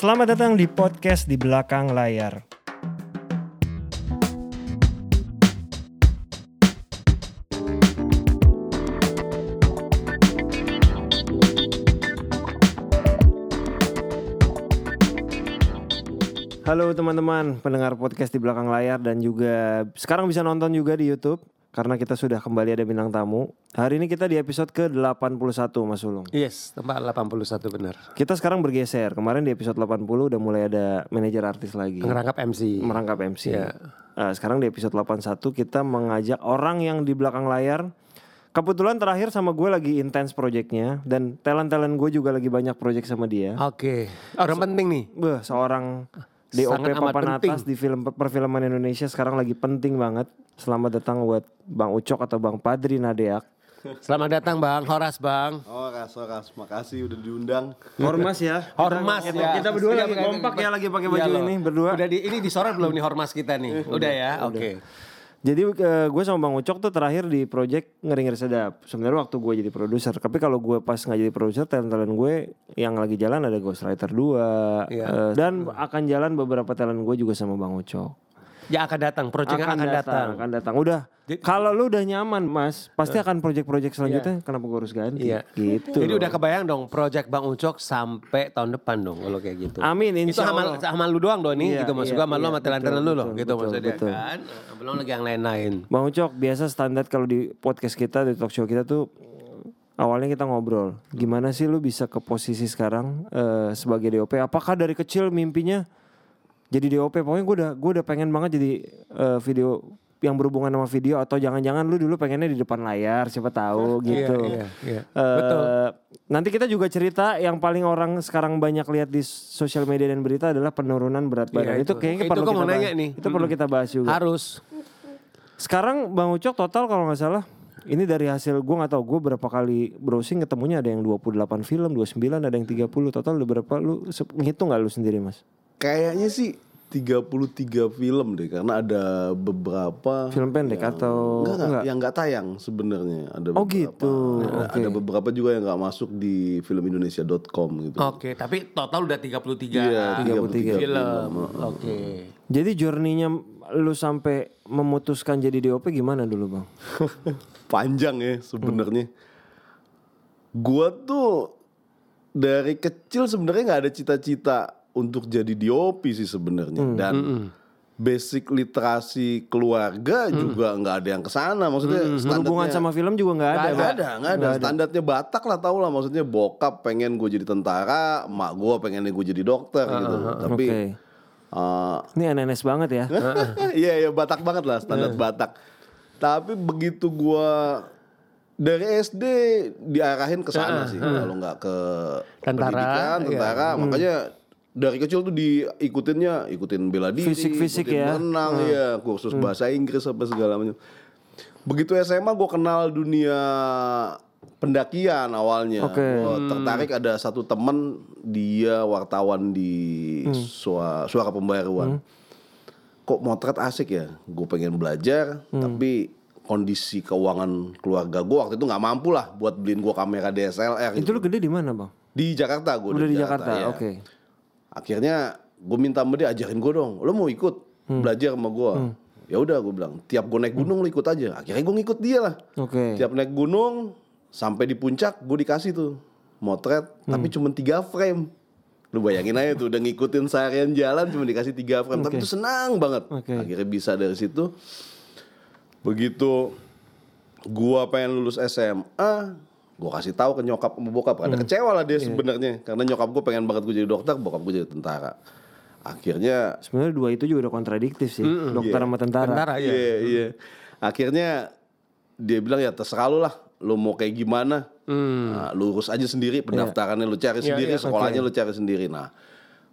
Selamat datang di podcast di belakang layar. Halo teman-teman pendengar podcast di belakang layar dan juga sekarang bisa nonton juga di YouTube karena kita sudah kembali ada bintang tamu. Hari ini kita di episode ke-81 Mas Ulung. Yes, tempat 81 benar. Kita sekarang bergeser. Kemarin di episode 80 udah mulai ada manajer artis lagi. Ngerangkap MC. Merangkap MC. Iya. Eh, sekarang di episode 81 kita mengajak orang yang di belakang layar. Kebetulan terakhir sama gue lagi intens projectnya dan talent-talent gue juga lagi banyak project sama dia. Oke. Orang penting nih. Seorang DOP Sangat amat papan penting. atas di film perfilman Indonesia sekarang lagi penting banget. Selamat datang buat Bang Ucok atau Bang Padri Nadeak. Selamat datang Bang Horas Bang. Oh ras, oh, ras, makasih udah diundang. Hormas ya. Hormas kita, ya. Kita berdua Iya, lagi bener, kompak ya lagi pakai baju Iya loh. ini berdua. Udah di ini disorot belum nih Hormas kita nih? Udah ya. Oke. Jadi eh, gue sama Bang Ucok tuh terakhir di project ngeri-ngeri sedap. Sebenarnya waktu gue jadi produser. Tapi kalau gue pas nggak jadi produser, talent-talent gue yang lagi jalan ada Ghostwriter 2 Iya. eh, dan akan jalan beberapa talent gue juga sama Bang Ucok. Ya akan datang, proyeknya akan, datang. akan datang. Udah. Kalau lu udah nyaman, Mas, pasti akan project-project selanjutnya. Kenapa gue harus ganti? Iya. Gitu. Jadi loh. udah kebayang dong project Bang Ucok sampai tahun depan dong kalau kayak gitu. Amin, Itu insya sama, Allah. sama lu doang dong nih Iya, gitu maksud iya, gua sama lu iya, sama talent-talent lu loh betul, gitu betul, maksudnya betul. kan. Belum lagi yang lain-lain. Bang Ucok, biasa standar kalau di podcast kita, di talk show kita tuh awalnya kita ngobrol. Gimana sih lu bisa ke posisi sekarang eh, sebagai DOP? Apakah dari kecil mimpinya jadi DOP? Pokoknya gue udah gue udah pengen banget jadi eh, video yang berhubungan sama video atau jangan-jangan lu dulu pengennya di depan layar, siapa tahu gitu. iya, iya. Eh, Betul. Nanti kita juga cerita yang paling orang sekarang banyak lihat di sosial media dan berita adalah penurunan berat badan. Iya, itu. itu. kayaknya Itu perlu kita mau bahas. nanya nih. Itu perlu kita bahas juga. Harus. Sekarang Bang Ucok total kalau nggak salah ini dari hasil gue nggak tahu gue berapa kali browsing ketemunya ada yang 28 film, 29 ada yang 30 total berapa lu ngitung nggak lu sendiri mas? Kayaknya sih 33 film deh karena ada beberapa Film pendek atau enggak, enggak, enggak? yang enggak tayang sebenarnya ada Oh, beberapa. gitu. Ada, Oke. ada beberapa juga yang enggak masuk di filmindonesia.com gitu. Oke, tapi total udah 33 Iya, 33 film. Oke. Jadi journey-nya lu sampai memutuskan jadi DOP gimana dulu bang? Panjang ya sebenarnya. Gua tuh dari kecil sebenarnya nggak ada cita-cita untuk jadi DOP sih sebenarnya dan basic literasi keluarga juga nggak ada yang ke sana maksudnya standarnya- Berhubungan sama film juga nggak ada. Nggak ada, nggak ada. Standarnya Batak lah tau lah. Maksudnya bokap pengen gue jadi tentara, mak gue pengen gue jadi dokter gitu. Tapi Oke. eh, Ini NNS banget ya. iya iya Batak banget lah standar Batak. Tapi begitu gue dari SD diarahin ke sana sih kalau nggak ke Tentara, pendidikan, iya. tentara. Makanya dari kecil tuh diikutinnya, ikutin bela diri, Fisik-fisik ikutin ya. berenang, ya, kursus bahasa Inggris apa segala macam. Begitu SMA gue kenal dunia pendakian awalnya. Oke. Gua tertarik ada satu temen dia wartawan di suara, suara pembaruan. Kok motret asik ya? Gue pengen belajar, tapi kondisi keuangan keluarga gue waktu itu nggak mampu lah buat beliin gue kamera DSLR. Itu lu gede di mana bang? Di Jakarta gue Udah di Jakarta, ya. oke. Akhirnya gue minta sama dia ajarin gue dong. Lo mau ikut Hmm. belajar sama gue? Ya udah gue bilang. Tiap gue naik gunung lo ikut aja. Akhirnya gue ngikut dia lah. Oke. Tiap naik gunung sampai di puncak gue dikasih tuh motret tapi Hmm. cuma tiga frame. Lu bayangin aja tuh udah ngikutin seharian jalan cuma dikasih tiga frame tapi itu senang banget. Oke. Akhirnya bisa dari situ. Begitu gua pengen lulus SMA, gua kasih tahu ke nyokap sama bokap. Ada Hmm. kecewa lah Iya. dia sebenarnya karena nyokap gua pengen banget gue jadi dokter, bokap gue jadi tentara. Akhirnya Sebenarnya dua itu juga udah kontradiktif sih. Dokter sama tentara. Tentara ya. Iya, iya. Akhirnya dia bilang ya terserah lu lah, lu mau kayak gimana. Nah, lu urus aja sendiri pendaftarannya lu cari sendiri, iya, sekolahnya lu cari sendiri. Nah,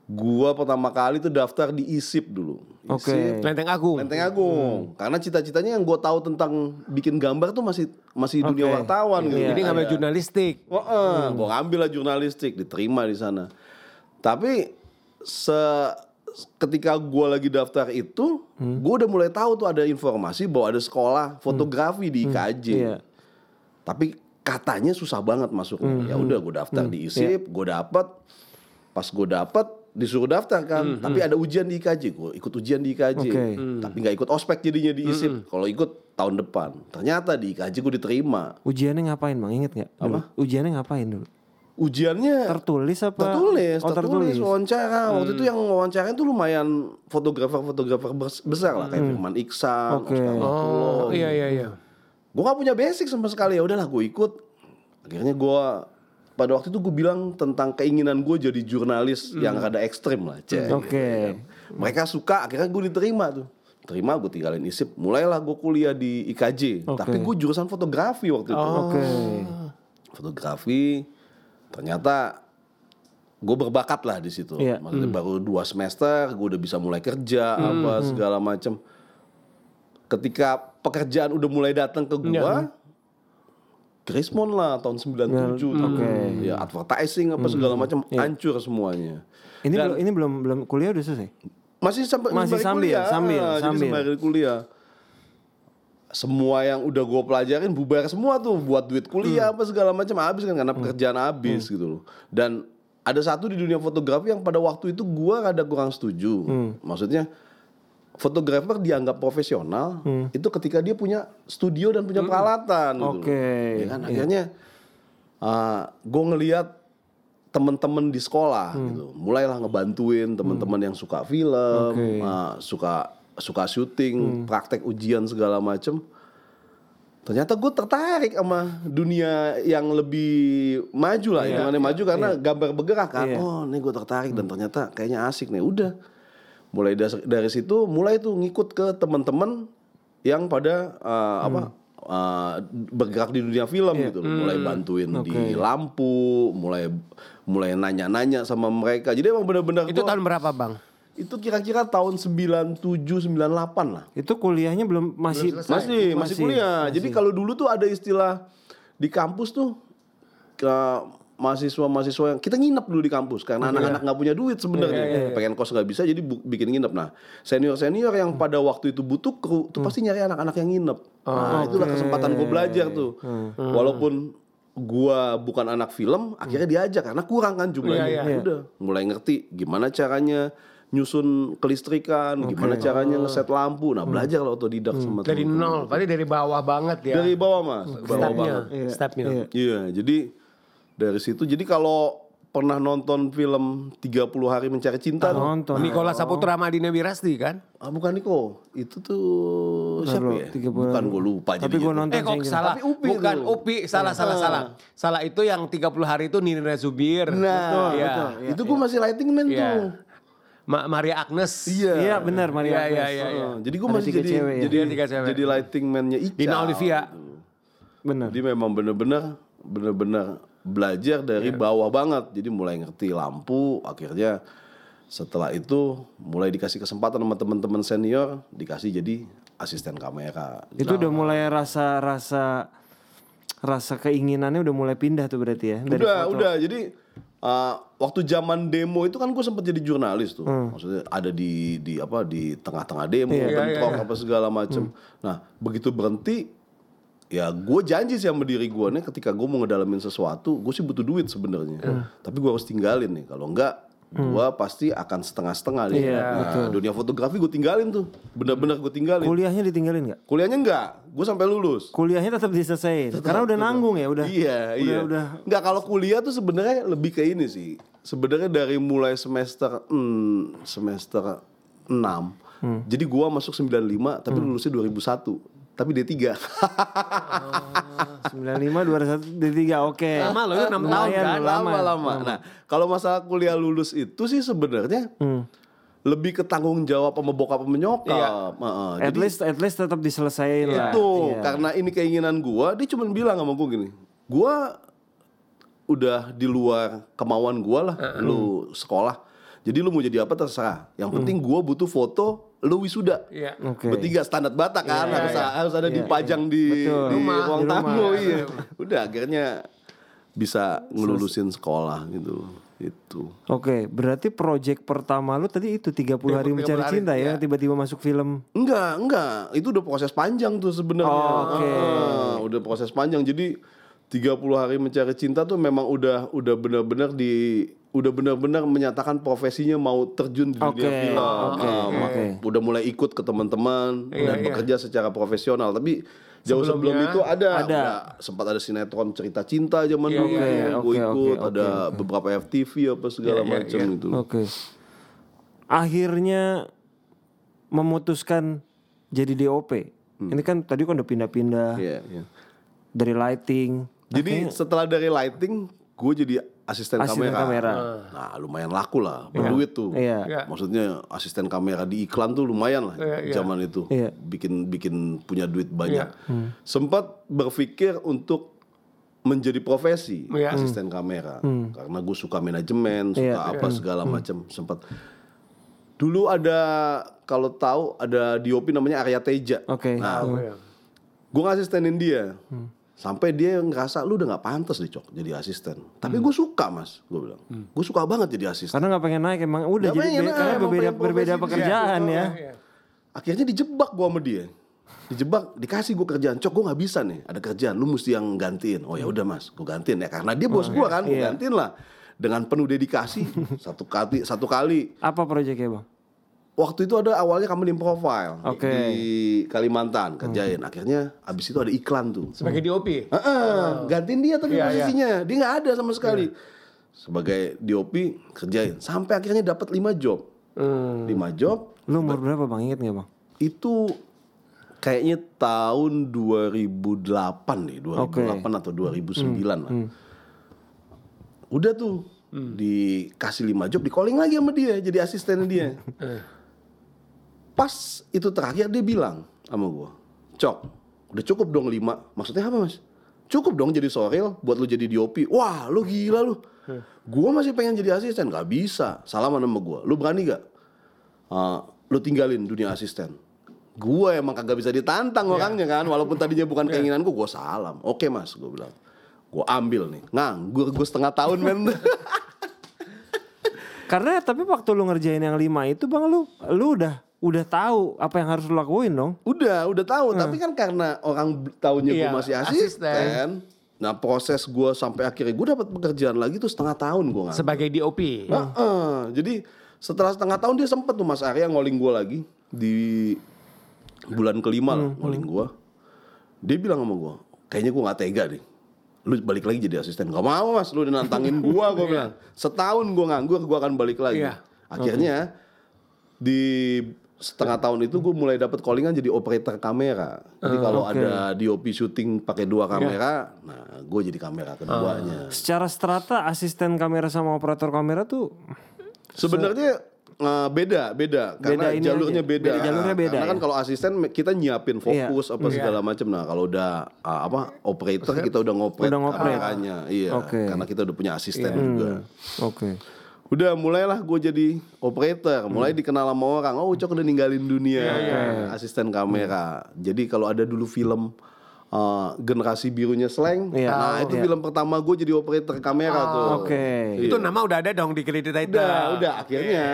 gua pertama kali tuh daftar di ISIP dulu. Oke. ISIP, Lenteng Agung. Lenteng Agung. Karena cita-citanya yang gue tahu tentang bikin gambar tuh masih masih dunia Oke. wartawan gitu. Ini ngambil jurnalistik. Wah, gue ngambil lah jurnalistik, diterima di sana. Tapi se ketika gue lagi daftar itu, gue udah mulai tahu tuh ada informasi bahwa ada sekolah fotografi di IKJ. Iya. Tapi katanya susah banget masuknya. Ya udah gue daftar di ISIP, gue dapet. Pas gue dapet, disuruh daftar kan, tapi ada ujian di IKJ, gue ikut ujian di IKJ, Oke. tapi nggak ikut ospek jadinya di ISIP. Kalau ikut tahun depan, ternyata di IKJ gue diterima. Ujiannya ngapain bang? Ingat nggak? Apa? Ujiannya ngapain dulu? Ujiannya Tertulis apa? tertulis, Oh, tertulis, wawancara. Waktu itu yang wawancara itu lumayan fotografer-fotografer bes- besar lah, kayak Firman Iksan. Oscar Martulo. Oh iya iya iya. Gue gak punya basic sama sekali ya udahlah gue ikut. Akhirnya gue pada waktu itu gue bilang tentang keinginan gue jadi jurnalis yang rada ekstrim lah, cek. Oke. Mereka suka, akhirnya gue diterima tuh. Terima gue tinggalin ISIP, mulailah gue kuliah di IKJ. Oke. Tapi gue jurusan fotografi waktu itu. Oke. Fotografi, ternyata gue berbakat lah di situ. Iya. Maksudnya baru dua semester, gue udah bisa mulai kerja apa segala macam. Ketika pekerjaan udah mulai datang ke gue, Gracemon lah tahun 97 tuh. Ya advertising apa segala macam hancur semuanya. Ini belum ini belum belum kuliah udah selesai. Masih sampai Masih sambil, kuliah. sambil, Ah, jadi sambil. sembari kuliah. Semua yang udah gue pelajarin bubar semua tuh buat duit kuliah apa segala macam habis kan karena pekerjaan habis gitu loh. Dan ada satu di dunia fotografi yang pada waktu itu gue rada kurang setuju. Maksudnya fotografer dianggap profesional itu ketika dia punya studio dan punya peralatan gitu. Oke. Ya kan? Akhirnya gue ngelihat teman-teman di sekolah gitu. Mulailah ngebantuin teman-teman yang suka film Oke. ah, suka suka syuting praktek ujian segala macem. Ternyata gue tertarik sama dunia yang lebih maju lah hitungannya maju karena gambar bergerak kan. Iya. oh ini gue tertarik dan ternyata kayaknya asik nih. Udah mulai das- dari situ mulai tuh ngikut ke teman-teman yang pada uh, apa uh, bergerak di dunia film gitu loh. mulai bantuin di lampu mulai mulai nanya-nanya sama mereka. Jadi emang benar-benar Itu gua- tahun berapa bang? itu kira-kira tahun 97 98 lah. Itu kuliahnya belum masih masih masih kuliah. Jadi kalau dulu tuh ada istilah di kampus tuh ke mahasiswa-mahasiswa yang kita nginep dulu di kampus karena anak-anak nggak punya duit sebenarnya. Pengen kos nggak bisa jadi bikin nginep. Nah, senior-senior yang pada waktu itu butuh kru tuh pasti nyari anak-anak yang nginep. Nah, itulah kesempatan gue belajar tuh. Walaupun gua bukan anak film, akhirnya diajak karena kurang kan jumlahnya. Udah, mulai ngerti gimana caranya nyusun kelistrikan, gimana caranya ngeset lampu. Nah, belajar lah otodidak sama Dari nol, berarti dari bawah banget ya. Dari bawah mas, bawah stepnya, banget. stepnya. Iya, jadi dari situ. Jadi kalau pernah nonton film 30 hari mencari cinta tuh, nonton. Nikola Saputra Madina Wirasti kan? ah bukan Niko, itu tuh siapa lo, ya? 30 Bukan gue lupa Tapi gue nonton Eh kok ingat. salah? Tapi Upi Bukan tuh. Upi, salah salah salah. Salah itu yang 30 hari itu Nina Zubir. Nah, Iya. itu gue masih lighting man Iya. tuh. Ma- Maria Agnes. Iya. Iya benar Maria. Iya, iya, Agnes. iya, iya. Oh, jadi gue masih tiga jadi cewek ya. jadi Iya, tiga cewek. jadi lighting man-nya Ica. Dina Olivia. Benar. Jadi memang bener-bener bener-bener belajar dari Iya. bawah banget. Jadi mulai ngerti lampu, akhirnya setelah itu mulai dikasih kesempatan sama teman-teman senior, dikasih jadi asisten kamera. Itu udah mulai rasa rasa rasa keinginannya udah mulai pindah tuh berarti ya. Dari udah, foto. udah. Jadi uh, waktu zaman demo itu kan gue sempat jadi jurnalis tuh. Hmm. Maksudnya ada di di apa di tengah-tengah demo, Iya, bentrok apa segala macem. Hmm. Nah begitu berhenti, ya gue janji sih sama diri gue nih ketika gue mau ngedalamin sesuatu, gue sih butuh duit sebenarnya. Hmm. Tapi gue harus tinggalin nih. Kalau enggak, gue pasti akan setengah-setengah nih. Iya, nah, dunia fotografi gue tinggalin tuh, bener-bener gue tinggalin. Kuliahnya ditinggalin nggak? Kuliahnya enggak, gue sampai lulus. Kuliahnya tetap diselesain. Karena udah nanggung ya, udah. Iya, udah, iya. udah. Nggak kalau kuliah tuh sebenarnya lebih ke ini sih. Sebenarnya dari mulai semester hmm, semester 6. Hmm. Jadi gua masuk 95 tapi lulusnya 2001. Tapi D3. 95 21 D3 oke. Lama loh, itu enam tahun Lumayan kan? lama. Lama-lama. Nah, kalau masalah kuliah lulus itu sih sebenarnya Hmm. lebih ke tanggung jawab sama bokap sama nyokap. Iya. Heeh. At Jadi least at least tetap diselesain lah. itu Iya. karena ini keinginan gua, dia cuma bilang sama gua gini. Gua udah di luar kemauan gua lah, lu sekolah. Jadi lu mau jadi apa terserah. Yang penting gua butuh foto lu wisuda. Iya. Oke. Bertiga standar Batak kan harus harus ada dipajang di, Betul. di Rumah, ruang di rumah. tamu iya. Udah akhirnya bisa ngelulusin sekolah gitu. Itu. Oke, berarti project pertama lu tadi itu 30 hari 30 mencari hari, cinta ya, iya. tiba-tiba masuk film. Enggak, enggak. Itu udah proses panjang tuh sebenarnya. Oh, oke. Ah, udah proses panjang. Jadi 30 hari mencari cinta tuh memang udah udah benar-benar di udah benar-benar menyatakan profesinya mau terjun di dunia Oke, film. oke, Ah, ma- oke. Udah mulai ikut ke teman-teman Iya, dan iya. bekerja secara profesional. Tapi jauh sebelum itu ada, ada. udah sempat ada sinetron cerita cinta zaman Iya, dulu yang iya. gue Oke, ikut, oke, ada beberapa FTV apa segala Iya, iya, macam iya. gitu. Oke. Akhirnya memutuskan jadi DOP. Ini kan tadi kan udah pindah-pindah Iya, iya. dari lighting. Jadi setelah dari lighting, gue jadi asisten, Asisten kamera. kamera. Nah, lumayan laku lah, berduit tuh. Iya. Iya. Maksudnya asisten kamera di iklan tuh lumayan lah Iya, iya. zaman itu. Iya. Bikin bikin punya duit banyak. Iya. Sempat berpikir untuk menjadi profesi Iya. asisten kamera karena gue suka manajemen, suka Iya. apa segala macam. Sempat dulu ada kalau tahu ada DOP namanya Arya Teja. Oke. Nah, Oh, iya. gue ngasistenin dia sampai dia ngerasa lu udah nggak pantas deh cok jadi asisten. Tapi gue suka mas gue bilang. Gue suka banget jadi asisten. Karena nggak pengen naik emang udah Nggak jadi pengen be- naik, karena berbeda berbeda pekerjaan ya. Iya. akhirnya dijebak gue sama dia. Dijebak dikasih gue kerjaan. Cok gue nggak bisa nih ada kerjaan lu mesti yang gantiin. Oh ya udah mas gue gantiin ya karena dia bos gue kan gue Iya. gantiin lah. Dengan penuh dedikasi satu kali satu kali. Apa proyeknya bang? Waktu itu ada awalnya kamu di profile Oke. di Kalimantan kerjain. Akhirnya abis itu ada iklan tuh. Sebagai DOP. Heeh, gantiin dia tapi Iya, posisinya. Dia nggak ada sama sekali. Sebagai DOP kerjain. Sampai akhirnya dapat 5 job. Hmm. 5 job. Lu umur berapa bang? Ingat nggak bang? itu kayaknya tahun 2008 nih 2008 atau 2009 lah. Udah tuh dikasih 5 job di calling lagi sama dia jadi asisten dia pas itu terakhir dia bilang sama gua cok udah cukup dong 5 maksudnya apa mas? Cukup dong jadi sorel buat lu jadi DOP wah lu gila lu. Gua masih pengen jadi asisten nggak bisa. Salaman sama gua. Lu berani gak Ah, lu tinggalin dunia asisten. Gua emang kagak bisa ditantang orangnya kan walaupun tadinya bukan keinginanku gua salam. Oke mas gua bilang. Gua ambil nih. Nganggur gua setengah tahun men. Karena tapi waktu lu ngerjain yang lima itu bang lu lu udah udah tahu apa yang harus lu lakuin dong. Udah, udah tahu. Tapi kan karena orang b- taunya gue Iya, masih asisten. asisten. Nah proses gue sampai akhirnya gue dapat pekerjaan lagi tuh setengah tahun gue nggak. Sebagai DOP. Heeh. Jadi setelah setengah tahun dia sempet tuh Mas Arya ngoling gue lagi di bulan kelima lah ngoling gue. Dia bilang sama gue, kayaknya gue nggak tega deh. Lu balik lagi jadi asisten. Gak mau mas, lu udah nantangin gue, gue bilang. Setahun gue nganggur, gue akan balik lagi. Iya. Akhirnya di setengah tahun itu gue mulai dapat callingan jadi operator kamera. Jadi kalau ada DOP syuting pakai dua kamera, nah gue jadi kamera keduanya. Secara strata asisten kamera sama operator kamera tuh Sebenarnya eh, beda, beda karena Beda jalurnya aja. beda. Beda jalurnya beda Karena kan ya? kalau asisten kita nyiapin fokus apa segala macam. Nah, kalau udah ah, apa operator kita udah ngoprek Udah ngoprek. kameranya. Iya, Oke. karena kita udah punya asisten juga. oke. Udah mulailah gue jadi operator, mulai Hmm. dikenal sama orang. Oh, Ucok udah ninggalin dunia asisten kamera. Jadi kalau ada dulu film uh, generasi birunya slang, Iya. nah itu film pertama gue jadi operator kamera tuh. Oke. Itu nama udah ada dong di kredit itu. Udah, udah akhirnya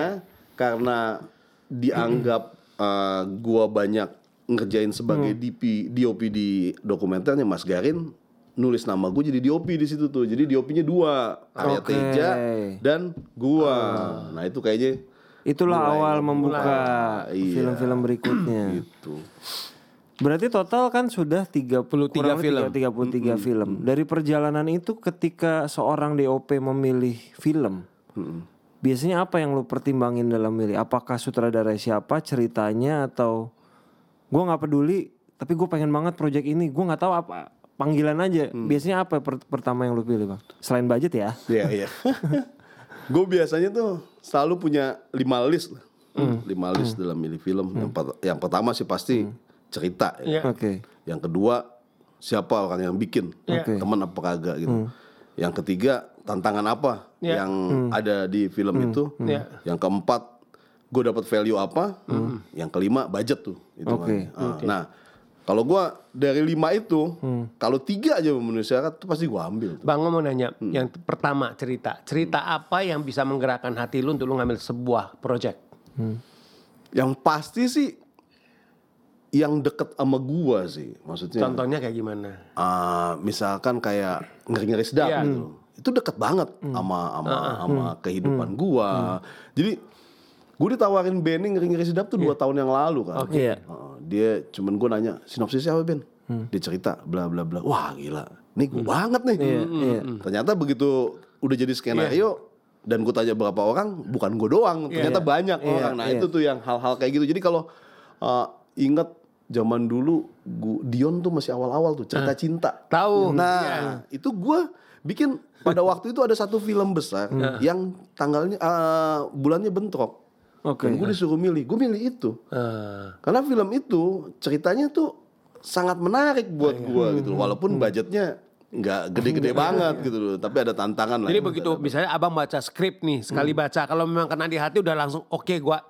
karena dianggap uh, gua banyak ngerjain sebagai DP, DOP di dokumenternya Mas Garin nulis nama gue jadi DOP di situ tuh. Jadi DOP-nya dua, Arya Oke. Teja dan gua. Nah, itu kayaknya Itulah awal membuka Iya. film-film berikutnya. gitu. Berarti total kan sudah 30 kurang lebih film. 33 film. Dari perjalanan itu ketika seorang DOP memilih film, biasanya apa yang lu pertimbangin dalam milih? Apakah sutradara siapa, ceritanya atau gua nggak peduli, tapi gue pengen banget project ini. Gue nggak tahu apa panggilan aja. Biasanya apa per- pertama yang lu pilih bang? Selain budget ya? Iya, iya. gue biasanya tuh selalu punya lima list lah. Lima list dalam milih film. Yang, per- yang pertama sih pasti cerita ya. Iya. Oke. Yang kedua siapa orang yang bikin, Oke. teman apa kagak gitu. Yang ketiga tantangan apa Iya. yang ada di film itu. Iya. Yang keempat gue dapat value apa. Yang kelima budget tuh. Itu Oke. Nah kalau gue dari lima itu, kalau tiga aja memenuhi syarat tuh pasti gue ambil. Tuh. Bang mau nanya, yang pertama cerita. Cerita apa yang bisa menggerakkan hati lu untuk lu ngambil sebuah project? Yang pasti sih yang deket sama gua sih, maksudnya. Contohnya kayak gimana? ah, misalkan kayak ngeri-ngeri sedap Iya. gitu. Itu deket banget sama sama sama kehidupan gua. Jadi gue ditawarin Benny ngeri-ngeri sedap tuh dua tahun yang lalu kan. Iya. Ah, dia cuman gue nanya sinopsisnya apa Ben? Dia cerita bla bla bla. Wah gila, nih gue banget nih. Ternyata begitu udah jadi skenario dan gue tanya berapa orang, bukan gue doang. Ternyata banyak orang. Nah itu tuh yang hal-hal kayak gitu. Jadi kalau uh, inget zaman dulu gua, Dion tuh masih awal-awal tuh cerita cinta. Tahu. Nah, itu gue bikin pada waktu itu ada satu film besar yang tanggalnya eh, bulannya bentrok. Oke. Dan gue disuruh milih, gue milih itu. Ah. Karena film itu ceritanya tuh sangat menarik buat gue gitu. Walaupun budgetnya nggak gede-gede banget gitu loh, tapi ada tantangan lah. Jadi begitu misalnya abang baca skrip nih sekali baca kalau memang kena di hati udah langsung oke gua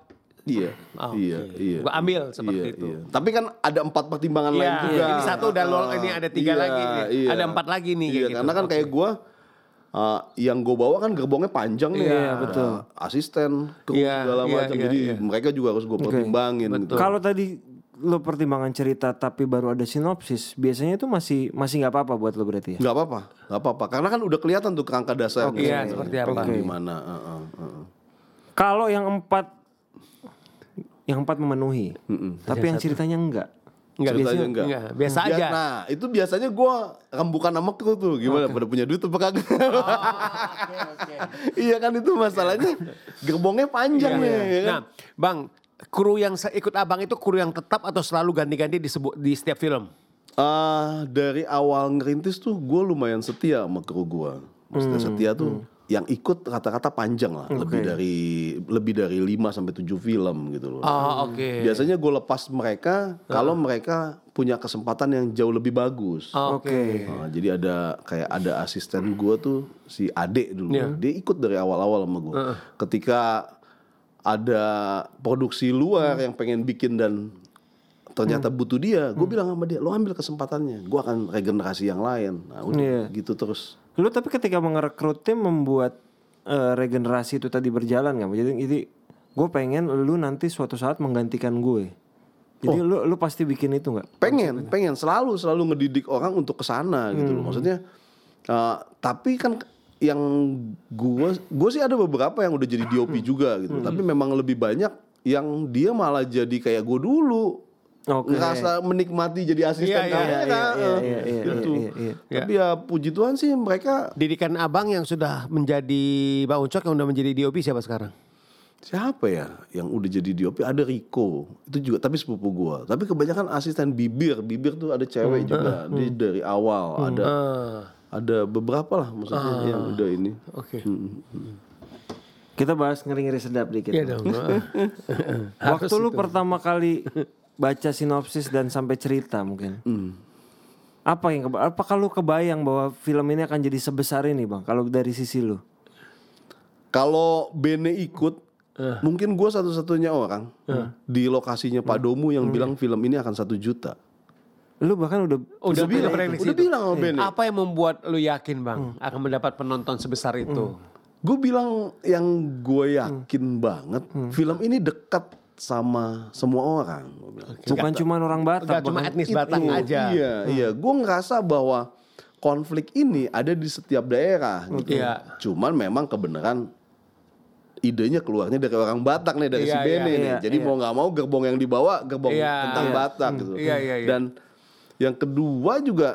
Iya, Oh, iya, iya. gua ambil seperti Iya, itu. iya. Tapi kan ada empat pertimbangan Iya, lain juga. ini satu udah lol, ini ada tiga Iya, lagi, iya. ada empat lagi nih, Iya, kayak gitu. karena kan kayak gue yang gue bawa kan gerbongnya panjang nih. Iya, Ada betul. Asisten, kru Iya, segala iya, macam. iya, Jadi iya. mereka juga harus gue pertimbangin. Gitu. Kalau tadi lo pertimbangan cerita tapi baru ada sinopsis, biasanya itu masih masih nggak apa-apa buat lo berarti ya? Nggak apa-apa, nggak apa-apa. Karena kan udah kelihatan tuh kerangka dasarnya. Iya, sebenarnya. seperti apa. Oke. Gimana? heeh, heeh. Kalau yang empat yang empat memenuhi, tapi yang ceritanya enggak. Enggak, biasanya enggak. enggak, biasa Bia- aja. Nah itu biasanya gue rembukan sama kru tuh Gimana pada punya duit apa kagak Iya kan itu masalahnya Gerbongnya panjang nih ya kan? Nah, Bang, kru yang ikut Abang itu kru yang tetap atau selalu ganti-ganti di, di setiap film? Ah, Dari awal ngerintis tuh gue lumayan setia sama kru gue Maksudnya Hmm, setia tuh yang ikut rata-rata panjang lah lebih dari lebih dari 5 sampai 7 film gitu loh. Oh, oke. Biasanya gue lepas mereka kalau mereka punya kesempatan yang jauh lebih bagus. Oh, Oke. Nah, jadi ada kayak ada asisten gue tuh si Ade dulu, dia ikut dari awal-awal sama gue. Ketika ada produksi luar yang pengen bikin dan ternyata butuh dia, gue bilang sama dia, lo ambil kesempatannya, gue akan regenerasi yang lain. Nah, udah Iya. gitu terus. Lo tapi ketika merekrut tim membuat eh, regenerasi itu tadi berjalan nggak? Jadi, jadi gue pengen lu nanti suatu saat menggantikan gue. Jadi lu lu pasti bikin itu nggak? Pengen, pengen selalu selalu ngedidik orang untuk ke sana gitu loh. Maksudnya uh, tapi kan yang gua gua sih ada beberapa yang udah jadi DOP juga gitu. Tapi memang lebih banyak yang dia malah jadi kayak gue dulu. Oke. Ngerasa menikmati jadi asisten Iya, iya, kamu iya, kan. iya, iya, iya, gitu. iya, iya. Tapi ya puji Tuhan sih mereka Didikan Abang yang sudah menjadi Bang Ucok yang udah menjadi DOP siapa sekarang? siapa ya yang udah jadi DOP ada Rico itu juga tapi sepupu gua tapi kebanyakan asisten bibir bibir tuh ada cewek juga dia dari awal ada Ah, ada beberapa lah maksudnya yang udah ini oke. Kita bahas ngeri-ngeri sedap dikit. Iya dong. Waktu lu pertama kali baca sinopsis dan sampai cerita mungkin. Apa yang keba- apakah lu kebayang bahwa film ini akan jadi sebesar ini, Bang? Kalau dari sisi lu. kalau Bene ikut mungkin gua satu-satunya orang di lokasinya Pak Domu yang bilang film ini akan satu juta. Lu bahkan udah Udah bilang prediksi udah itu. bilang sama Bene. Apa yang membuat lu yakin Bang akan mendapat penonton sebesar itu? gue bilang yang gue yakin banget film ini dekat sama semua orang bilang. bukan cuma orang Batak, Gak cuma etnis Batak Itu, aja. Iya, iya. Gue ngerasa bahwa konflik ini ada di setiap daerah. Gitu. Iya. Cuman memang kebenaran idenya keluarnya dari orang Batak nih dari si Iya, Bene iya, nih. iya, Jadi mau nggak mau gerbong yang dibawa gerbong Iya, tentang iya. Batak gitu. Iya, iya, iya. Dan yang kedua juga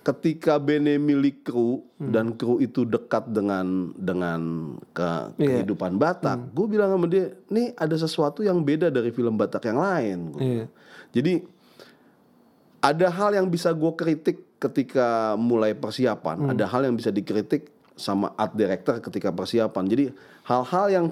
ketika Bene milik kru dan kru itu dekat dengan dengan ke Iya. kehidupan Batak, gue bilang sama dia, nih ada sesuatu yang beda dari film Batak yang lain. Gua Iya. jadi ada hal yang bisa gue kritik ketika mulai persiapan, ada hal yang bisa dikritik sama art director ketika persiapan. Jadi hal-hal yang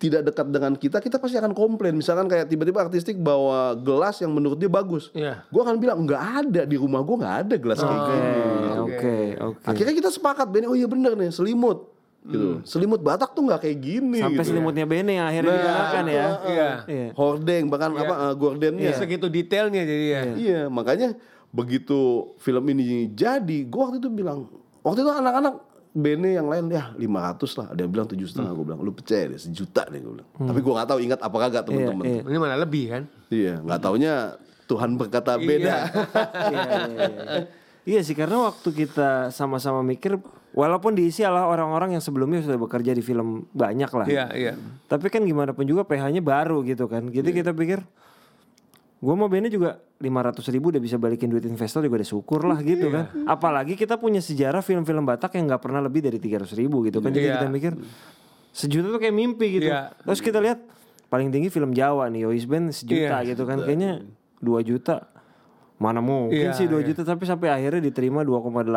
tidak dekat dengan kita, kita pasti akan komplain. Misalkan kayak tiba-tiba artistik bawa gelas yang menurut dia bagus, Iya. gue akan bilang nggak ada di rumah gue nggak ada gelas kayak gini. Oke, oke, oke. Akhirnya kita sepakat, Ben, oh iya bener nih selimut, gitu. Selimut Batak tuh nggak kayak gini. Sampai gitu. selimutnya Bene yang akhirnya digunakan ya. Iya. Iya. Hordeng bahkan apa uh, gordennya. Segitu detailnya jadi ya. Iya, makanya begitu film ini jadi, gua waktu itu bilang, waktu itu anak-anak Bene yang lain ya 500 lah. Ada yang bilang tujuh setengah. Gue bilang lu percaya deh sejuta deh gue bilang. Tapi gue nggak tahu ingat apa kagak teman-teman. iya. Ini malah lebih kan? Iya, nggak taunya Tuhan berkata beda. iya, iya, iya. Iya sih karena waktu kita sama-sama mikir walaupun diisi adalah orang-orang yang sebelumnya sudah bekerja di film banyak lah. Iya, iya. Tapi kan gimana pun juga PH-nya baru gitu kan. Jadi kita pikir gue mau Bene juga 500 ribu udah bisa balikin duit investor juga udah syukur lah gitu kan. Apalagi kita punya sejarah film-film Batak yang nggak pernah lebih dari 300 ribu gitu kan. Jadi Iya. kita mikir sejuta tuh kayak mimpi gitu. Iya. Terus kita lihat paling tinggi film Jawa nih Yois Band sejuta Iya. gitu kan. Kayaknya 2 juta mana mungkin Iya, sih 2 iya. juta tapi sampai akhirnya diterima 2,8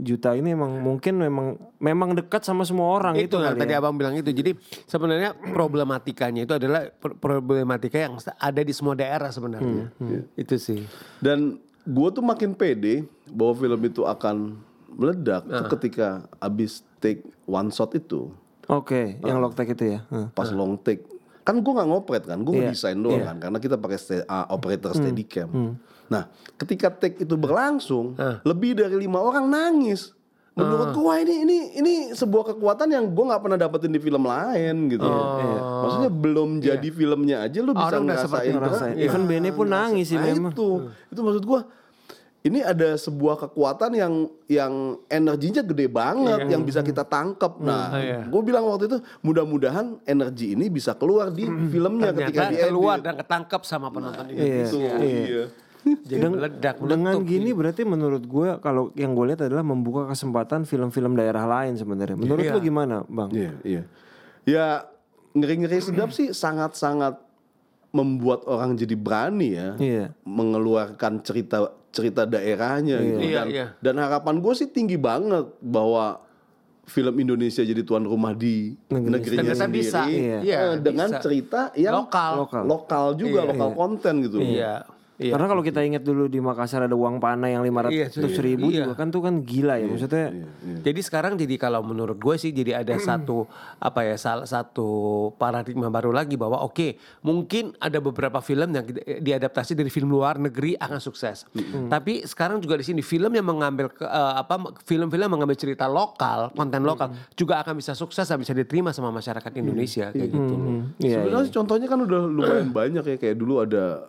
juta ini emang mungkin memang memang dekat sama semua orang itu, itu, kali tadi ya. abang bilang itu. Jadi sebenarnya problematikanya itu adalah pr- problematika yang ada di semua daerah sebenarnya. Hmm, Itu sih. Dan gue tuh makin pede bahwa film itu akan meledak tuh ketika abis take one shot itu. Oke, yang Logtech itu ya. Pas long take kan gue nggak ngopret kan gue Iya, ngedesain doang iya. kan karena kita pakai ste- uh, operator steadicam nah ketika take itu berlangsung lebih dari lima orang nangis. Menurut gue wah ini ini ini sebuah kekuatan yang gue nggak pernah dapetin di film lain gitu. Maksudnya belum jadi filmnya aja lu bisa Orang ngerasain ngerasain. Iya. Even Bene pun nangis sih Nah, memang. itu. Itu maksud gue ini ada sebuah kekuatan yang yang energinya gede banget yang bisa kita tangkap. Nah, Iya. gue bilang waktu itu mudah-mudahan energi ini bisa keluar di filmnya ketika Ternyata di keluar dan ketangkap sama penonton Iya, Indonesia. iya. Jadi meledak, Dengan meletup. gini berarti menurut gue kalau yang gue lihat adalah membuka kesempatan film-film daerah lain sebenarnya. Menurut Iya. lu gimana, Bang? Iya, iya. Ya ngeri-ngeri sedap sih sangat-sangat membuat orang jadi berani ya. Iya. mengeluarkan cerita cerita daerahnya gitu. Iya, dan, iya. dan harapan gue sih tinggi banget bahwa film Indonesia jadi tuan rumah di negerinya Ternyata sendiri bisa. Iya. Iya, eh, dengan bisa. cerita yang Lokal. Lokal. lokal juga lokal konten gitu Iya. Iya. Karena kalau kita ingat dulu di Makassar ada uang panah yang 500 Iya, ribu iya. juga kan tuh kan gila ya maksudnya. Jadi sekarang jadi kalau menurut gue sih jadi ada satu apa ya salah satu paradigma baru lagi bahwa oke mungkin ada beberapa film yang di- diadaptasi dari film luar negeri akan sukses. Tapi sekarang juga di sini film yang mengambil eh, apa film-film yang mengambil cerita lokal, konten lokal juga akan bisa sukses dan bisa diterima sama masyarakat Indonesia kayak gitu. Iya. sebenarnya sih contohnya kan udah lumayan banyak ya kayak dulu ada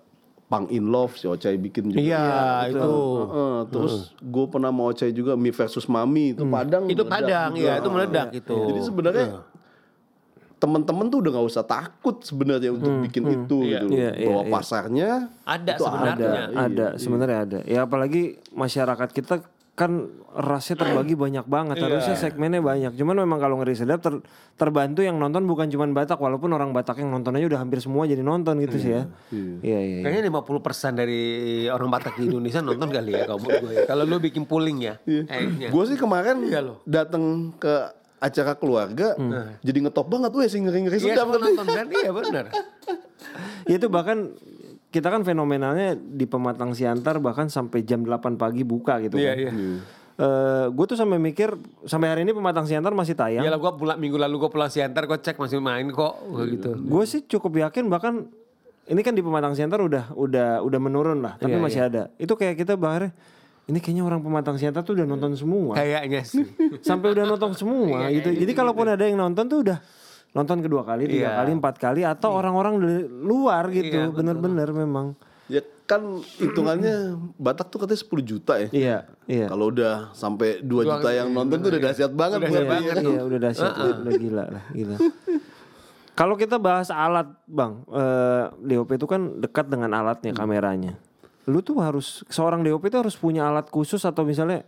Pang in Love si Ocai bikin juga Iya, itu. Heeh, terus gue pernah mau Ocai juga Mi versus Mami itu Padang Itu meledak Padang, juga. iya, itu meledak itu. Jadi sebenarnya teman-teman tuh udah nggak usah takut sebenarnya untuk bikin itu gitu loh. Iya, iya, bahwa iya. pasarnya Ada sebenarnya. ada Iya, ada sebenarnya ada ya apalagi masyarakat kita kan rasnya terbagi banyak banget harusnya segmennya banyak cuman memang kalau ngeri sedap ter- terbantu yang nonton bukan cuma Batak walaupun orang Batak yang nonton aja udah hampir semua jadi nonton gitu sih ya iya iya iya. Kayaknya 50% dari orang Batak di Indonesia nonton kali ya kalau. Kalau lu bikin polling ya. kayaknya. Gue sih kemarin Iya loh. datang ke acara keluarga jadi ngetop banget weh sing ngeri-ngeri Iya sedap kan. nonton kan? Iya benar. Ya itu bahkan kita kan fenomenalnya di Pematang Siantar bahkan sampai jam 8 pagi buka gitu Iya kan. iya. gue tuh sampai mikir sampai hari ini Pematang Siantar masih tayang. Iya lah gue pulang minggu lalu gue pulang siantar gue cek masih main kok Gua gitu. Gue sih cukup yakin bahkan ini kan di Pematang Siantar udah udah udah menurun lah, tapi Iya, masih ada. Itu kayak kita bahar ini kayaknya orang Pematang Siantar tuh udah nonton semua. Kayaknya sih. Sampai udah nonton semua gitu. Jadi kalaupun ada yang nonton tuh udah nonton kedua kali, tiga Iya. kali, empat kali atau orang-orang dari luar gitu. Iya, betul. Bener-bener memang. Ya kan hitungannya Batak tuh katanya 10 juta ya. Iya, iya. Kalau udah sampai 2 juta yang nonton tuh udah dahsyat banget Udah buat dahsyat dia. Iya udah dahsyat, udah gila lah, gila. Kalau kita bahas alat, bang, eh, DOP itu kan dekat dengan alatnya, kameranya. Lu tuh harus seorang DOP itu harus punya alat khusus atau misalnya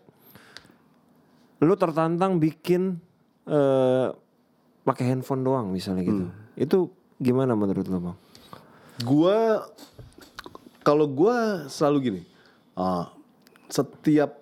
lu tertantang bikin eh, pakai handphone doang misalnya gitu. Itu gimana menurut lu bang? Gua kalau gua selalu gini. ah, setiap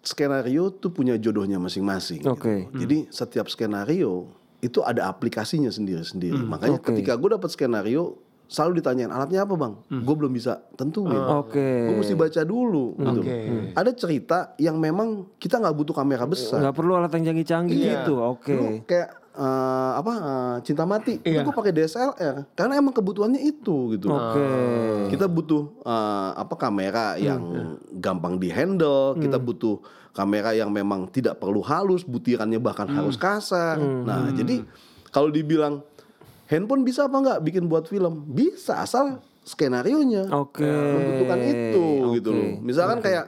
skenario tuh punya jodohnya masing-masing. gitu. Oke. Jadi setiap skenario itu ada aplikasinya sendiri-sendiri. Makanya Oke. ketika gue dapat skenario selalu ditanyain alatnya apa bang? Gue belum bisa tentuin. Oke. Gue mesti baca dulu. gitu. Oke. Ada cerita yang memang kita nggak butuh kamera besar. Nggak perlu alat yang canggih-canggih gitu. Oke. Lu kayak eh, apa eh, cinta mati, Iya. itu gue pakai DSLR karena emang kebutuhannya itu gitu. Oke. Kita butuh eh, apa kamera yang gampang dihandle, kita butuh kamera yang memang tidak perlu halus, butirannya bahkan harus kasar. Nah, jadi kalau dibilang handphone bisa apa nggak bikin buat film? Bisa asal skenario-nya Oke. membutuhkan itu gitu Oke. loh. Misalkan kayak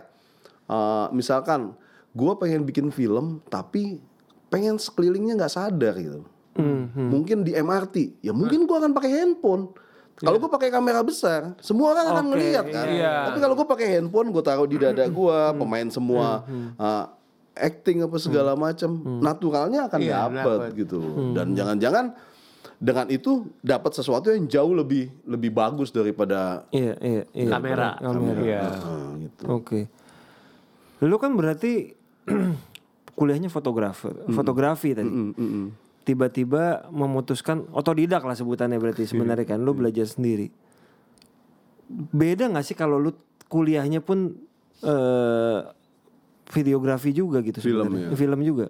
eh, misalkan gua pengen bikin film tapi pengen sekelilingnya nggak sadar gitu. Hmm, Mungkin di MRT, ya mungkin gua akan pakai handphone. Kalau gua pakai kamera besar, semua orang akan Oke, melihat kan. iya. Tapi kalau gua pakai handphone, gua taruh di dada gua, pemain semua eh, acting apa segala macam, naturalnya akan Iya, dapet dapet. gitu. Dan jangan-jangan dengan itu dapat sesuatu yang jauh lebih lebih bagus daripada Iya, iya, iya. Kamera. Kamera. Iya. eh, gitu. Oke. Lu kan berarti kuliahnya fotografer, fotografi tadi. Mm, mm, mm. Tiba-tiba memutuskan otodidak lah sebutannya berarti sebenarnya kan lu belajar sendiri. Beda nggak sih kalau lu kuliahnya pun eh videografi juga gitu Film, sebenarnya. ya. Film juga.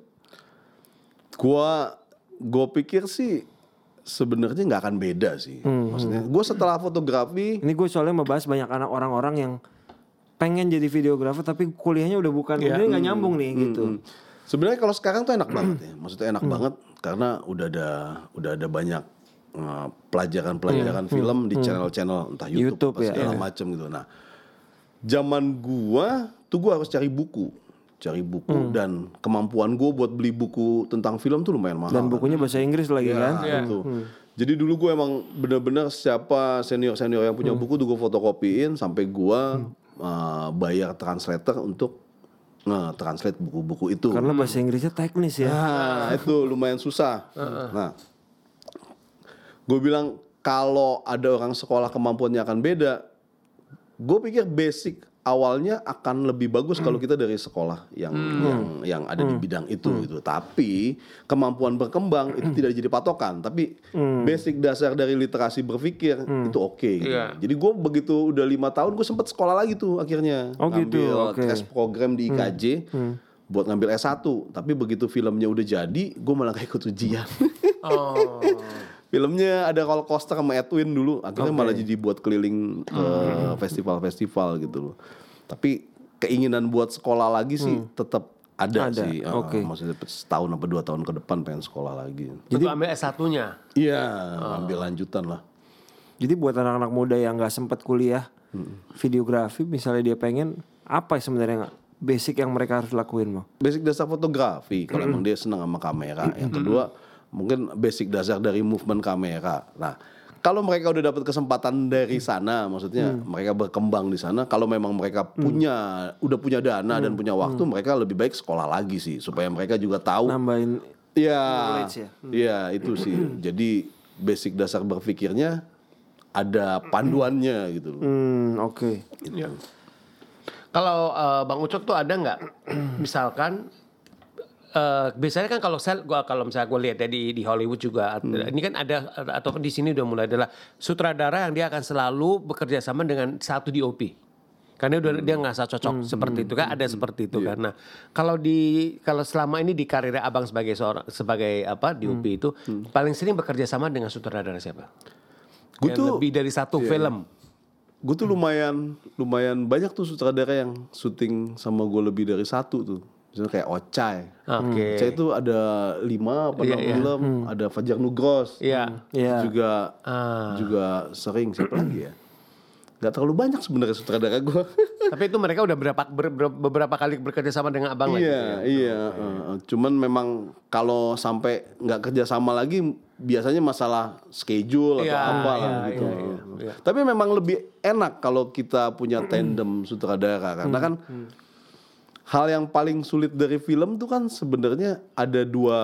Gua gue pikir sih sebenarnya nggak akan beda sih. Maksudnya, gue setelah fotografi, Ini gue soalnya membahas banyak anak orang-orang yang pengen jadi videografer tapi kuliahnya udah bukan ini nggak nyambung nih gitu. mm, sebenarnya kalau sekarang tuh enak banget ya. Maksudnya enak banget karena udah ada udah ada banyak uh, pelajaran-pelajaran film di channel-channel entah YouTube, YouTube, apa ya, segala ya. macam gitu. Nah, zaman gua tuh gua harus cari buku, cari buku dan kemampuan gua buat beli buku tentang film tuh lumayan mahal. Dan bukunya bahasa Inggris lagi kan. Nah, itu. Jadi dulu gue emang bener-bener siapa senior-senior yang punya buku tuh gue fotokopiin sampai gue uh, bayar translator untuk nge-translate buku-buku itu. Karena bahasa Inggrisnya teknis ya. Nah, itu lumayan susah. Nah, gue bilang kalau ada orang sekolah kemampuannya akan beda, gue pikir basic awalnya akan lebih bagus kalau kita dari sekolah yang yang yang ada di bidang itu gitu. Tapi kemampuan berkembang itu tidak jadi patokan. Tapi basic dasar dari literasi berpikir itu oke. gitu. Iya. Jadi gue begitu udah lima tahun gue sempet sekolah lagi tuh akhirnya Oh, gitu, ngambil oke. tes program di IKJ buat ngambil S1 tapi begitu filmnya udah jadi gue malah gak ikut ujian Oh. Filmnya ada roller coaster sama Edwin dulu. Akhirnya malah jadi buat keliling ke festival-festival gitu loh. Tapi keinginan buat sekolah lagi sih tetap ada, Ada, sih. Eh, oke. maksudnya setahun apa dua tahun ke depan pengen sekolah lagi. Jadi ambil S1-nya. iya ambil lanjutan lah. Jadi buat anak-anak muda yang nggak sempat kuliah videografi, misalnya dia pengen apa sebenarnya nggak? Basic yang mereka harus lakuin mau? basic dasar fotografi. Kalau emang dia senang sama kamera. Yang kedua mungkin basic dasar dari movement kamera. Nah, kalau mereka udah dapat kesempatan dari sana, maksudnya mereka berkembang di sana. Kalau memang mereka punya udah punya dana dan punya waktu, mereka lebih baik sekolah lagi sih supaya mereka juga tahu. Nambahin Iya, ya. iya itu sih. Jadi basic dasar berpikirnya ada panduannya gitu. hmm, oke. Iya. Kalau eh, Bang Ucok tuh ada nggak misalkan eh, biasanya kan kalau saya gua kalau misalnya gue lihat ya di di Hollywood juga ini kan ada atau di sini udah mulai adalah sutradara yang dia akan selalu bekerja sama dengan satu DOP. Karena udah dia nggak cocok seperti itu kan ada seperti itu karena kalau di kalau selama ini di karir abang sebagai seorang sebagai apa DOP itu paling sering bekerja sama dengan sutradara siapa? Gue tuh lebih dari satu film. gue tuh lumayan lumayan banyak tuh sutradara yang syuting sama gue lebih dari satu tuh misalnya kayak Ocai. Oke. Ocai itu ada lima apa enam film. Ada Fajar Nugros. Iya. Iya. juga Ah. juga sering. Siapa lagi ya? Nggak terlalu banyak sebenarnya sutradara gue Tapi itu mereka udah berapa ber- ber- beberapa kali bekerja sama dengan abang lagi. iya iya uh, cuman memang kalau sampai nggak kerja sama lagi biasanya masalah schedule Iya, atau apa lah iya, gitu. iya, iya, iya. tapi memang lebih enak kalau kita punya tandem sutradara. Karena kan hal yang paling sulit dari film tuh kan sebenarnya ada dua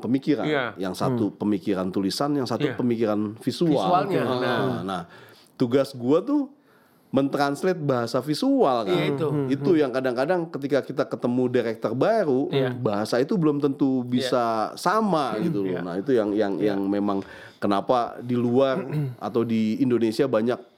pemikiran Iya. yang satu pemikiran tulisan yang satu Iya. pemikiran visual Visualnya, Nah, nah. nah tugas gua tuh mentranslate bahasa visual kan Iya, itu. itu yang kadang-kadang ketika kita ketemu director baru Iya. bahasa itu belum tentu bisa sama gitu loh Iya. nah itu yang yang yang memang kenapa di luar atau di Indonesia banyak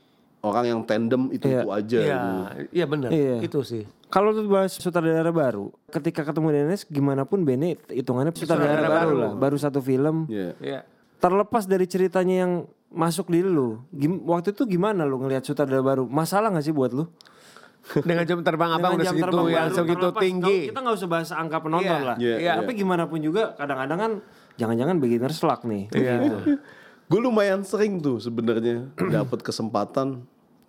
orang yang tandem itu itu aja. Iya, gitu. iya benar. Iya. Itu sih. Kalau tuh bahas sutradara baru, ketika ketemu Dennis gimana pun Bene hitungannya sutradara, Sutradara baru baru. lah, baru satu film. Iya. Iya. Terlepas dari ceritanya yang masuk di lu, gim- waktu itu gimana lu ngelihat sutradara baru? Masalah gak sih buat lu? Dengan jam terbang abang udah jam segitu terbang ya, baru, segitu terlepas, tinggi. Kita nggak usah bahas angka penonton Iya, lah. iya, iya. Tapi gimana pun juga kadang-kadang kan jangan-jangan beginner's luck nih. Iya. Gitu. Gue lumayan sering tuh sebenarnya dapat kesempatan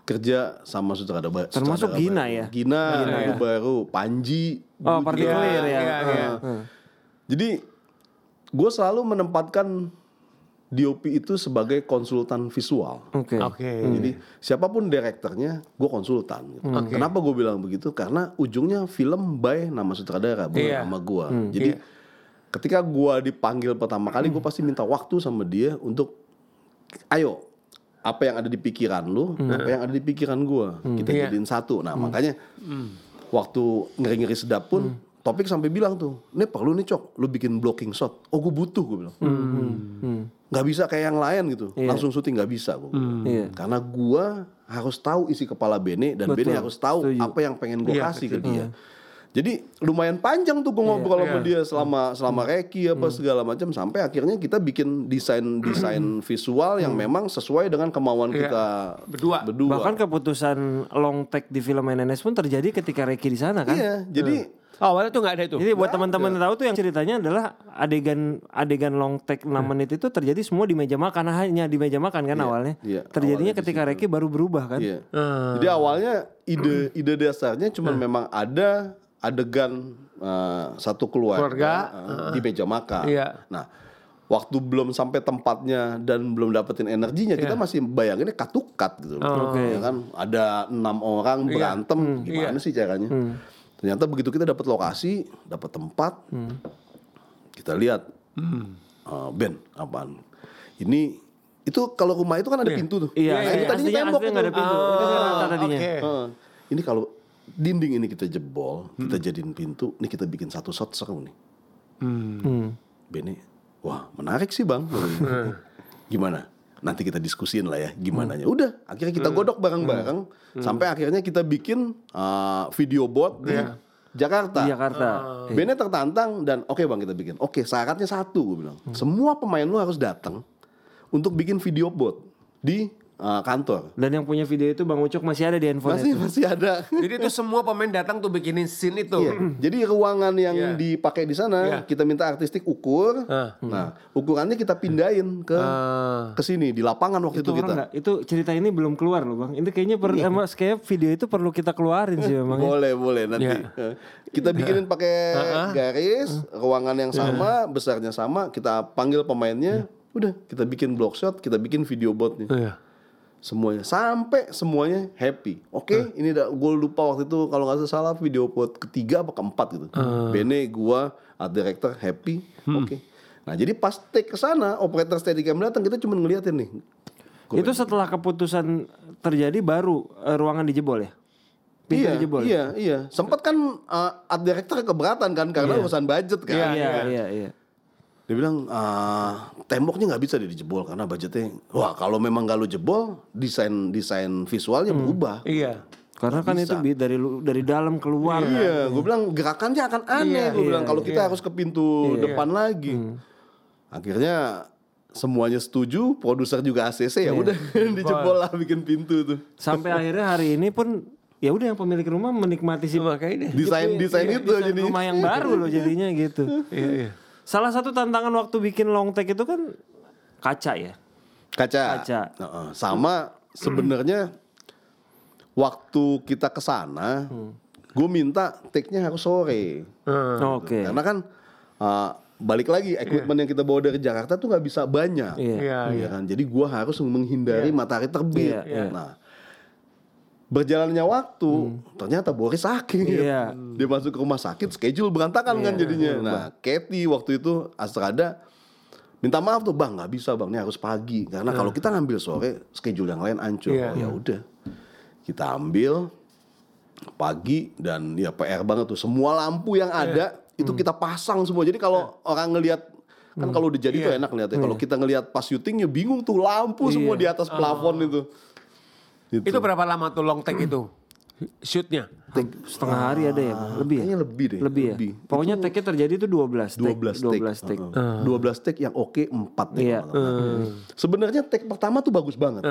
kerja sama sutradara baru. Termasuk sutradara Gina baru. ya? Gina, itu baru, Panji. Oh, partikulir ya. Iya, iya. Heeh. Jadi gue selalu menempatkan DOP itu sebagai konsultan visual. Oke. Oke. Jadi siapa pun direkturnya, gue konsultan. gitu. Kenapa gue bilang begitu? Karena ujungnya film by nama sutradara, bukan Iya. nama gue. Jadi Iya. ketika gue dipanggil pertama kali, gue pasti minta waktu sama dia untuk, ayo, apa yang ada di pikiran lu, apa yang ada di pikiran gue, kita Iya. jadiin satu. Nah makanya waktu ngeri-ngeri sedap pun. Topik sampai bilang tuh, ini perlu nih cok, lu bikin blocking shot. Oh gue butuh, gue bilang. nggak bisa kayak yang lain gitu langsung syuting nggak bisa gua bilang. Iya. karena gua harus tahu isi kepala Bene dan Betul, Bene harus tahu setuju. apa yang pengen gua Iya, kasih ke dia jadi lumayan panjang tuh gua ngobrol sama dia selama selama reki apa segala macam sampai akhirnya kita bikin desain desain visual yang memang sesuai dengan kemauan Iya. kita Berdua. berdua Bahkan keputusan long take di film NNS pun terjadi ketika Reki di sana kan. iya jadi Oh, awalnya tuh nggak ada itu. Jadi buat teman-teman yang tahu tuh yang ceritanya adalah adegan adegan long take 6 menit itu terjadi semua di meja makan hanya di meja makan kan awalnya. iya, Terjadinya awalnya ketika Reki baru berubah kan. Iya. Jadi awalnya ide ide dasarnya cuma memang ada adegan eh, satu keluarga, Keluarga, eh, di meja makan. Iya. Nah, waktu belum sampai tempatnya dan belum dapetin energinya, kita masih bayanginnya katukat gitu. loh. Oke. Ya kan ada enam orang berantem, gimana sih caranya? Ternyata begitu kita dapat lokasi, dapat tempat, kita lihat eh, Ben apaan? Ini itu kalau rumah itu kan ada pintu tuh. Iya, Nah, iya, ini tadinya aslinya tembok aslinya nggak ada itu. pintu. Itu kan tadinya. Oke. Heeh. ini kalau dinding ini kita jebol, kita jadiin pintu, ini kita bikin satu shot seru nih. Hmm. Bene, wah menarik sih bang. Gimana? Nanti kita diskusin lah ya, gimana nya. Udah, akhirnya kita godok bareng-bareng, sampai akhirnya kita bikin uh, video board di Jakarta. Di Jakarta. Bene tertantang dan oke bang kita bikin. Oke syaratnya satu gue bilang. Semua pemain lu harus datang untuk bikin video board di uh, kantor. Dan yang punya video itu Bang Ucok masih ada di handphone Masih itu. masih ada. Jadi itu semua pemain datang tuh bikinin scene itu. Iya. Jadi ruangan yang Iya. dipakai di sana Iya. kita minta artistik ukur. Ah. Nah, ukurannya kita pindahin ke Ah. ke sini di lapangan waktu Itu itu, orang kita. nggak- itu cerita ini belum keluar loh Bang. Ini kayaknya per, Iya. emang kayak video itu perlu kita keluarin sih memang. ya. Boleh, boleh nanti. Iya. Eh, Kita bikinin pakai garis, ruangan yang sama, besarnya sama, kita panggil pemainnya, udah kita bikin block shot, kita bikin video boardnya. Iya. Semuanya sampai semuanya happy. Oke, ini gue lupa waktu itu kalau nggak salah video board ketiga apa keempat gitu. Bene, gua, art director happy. Oke. Nah, jadi pas take ke sana, operator steadicam datang, kita cuma ngeliatin nih. Gua Itu setelah keputusan terjadi baru eh, ruangan dijebol ya? Pintu iya, dijebol. ya? iya, iya. Sempat kan uh, art director keberatan kan karena urusan budget kan. Iya, iya, iya. Dia bilang ah, temboknya nggak bisa dijebol karena budgetnya. Wah kalau memang nggak lu jebol, desain desain visualnya berubah. Iya. Karena kan itu bi- dari dari dalam keluar. kan. Iya, gue bilang gerakannya akan aneh. gue bilang kalau kita harus ke pintu depan lagi. Akhirnya semuanya setuju, produser juga ACC ya udah dijebol lah bikin pintu tuh. Sampai akhirnya hari ini pun ya udah yang pemilik rumah menikmati si Makanya deh. Desain desain Iya, itu desain jadi. rumah yang baru loh jadinya gitu. Iya, iya. Salah satu tantangan waktu bikin long take itu kan kaca ya. Kaca. Kaca. Heeh, sama sebenarnya waktu kita ke sana, gue minta take-nya harus sore. Oke. Karena kan uh, balik lagi equipment yang kita bawa dari Jakarta tuh nggak bisa banyak. Iya. Iya, Ya kan? Jadi gua harus menghindari matahari terbit. Iya, iya. Nah, berjalannya waktu, ternyata Boris sakit. Iya. Dia masuk ke rumah sakit, schedule berantakan kan jadinya. Nah, Katy waktu itu Astrada minta maaf tuh bang nggak bisa bang ini harus pagi. Karena kalau kita ngambil sore schedule yang lain hancur. Iya. oh ya udah. Kita ambil pagi dan ya PR banget tuh. Semua lampu yang ada itu kita pasang semua. Jadi kalau orang ngelihat kan kalau udah jadi tuh enak ngeliatnya. Kalau kita ngelihat pas syutingnya bingung tuh lampu semua di atas plafon itu Gitu. Itu berapa lama tuh long take itu? Shootnya? Setengah hari ada ya, Bang? lebih ya? Kayaknya lebih deh. Lebih ya? Pokoknya take-nya terjadi itu 12 take. 12 take. 12 take. Heeh. 12 take yang oke 4 take. Kalau nggak salah. Sebenarnya take pertama tuh bagus banget.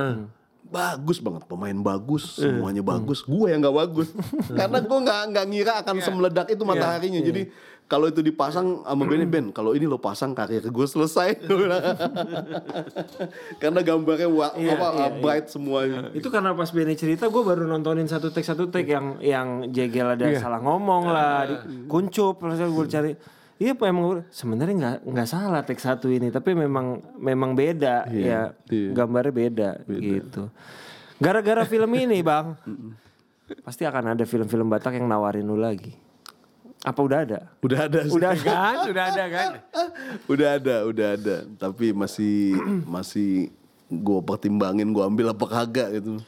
Bagus banget, pemain bagus, semuanya bagus. Gue yang nggak bagus, karena gue nggak nggak ngira akan semeledak itu mataharinya. Jadi kalau itu dipasang sama Ben, Ben, kalau ini lo pasang karir gue selesai. Karena gambarnya wa- apa, bright semuanya. Itu karena pas Benny cerita gue baru nontonin satu take satu take yang yang jegel ada salah ngomong lah, di- kuncup terus gue cari. Iya pak emang sebenarnya nggak nggak salah take satu ini tapi memang memang beda ya gambarnya beda, gitu. Gara-gara film ini bang, pasti akan ada film-film Batak yang nawarin lu lagi. Apa udah ada? Udah ada, sih. Udah ada. Kan? Udah ada kan? udah ada, udah ada. Tapi masih masih gue pertimbangin gue ambil apa kagak gitu.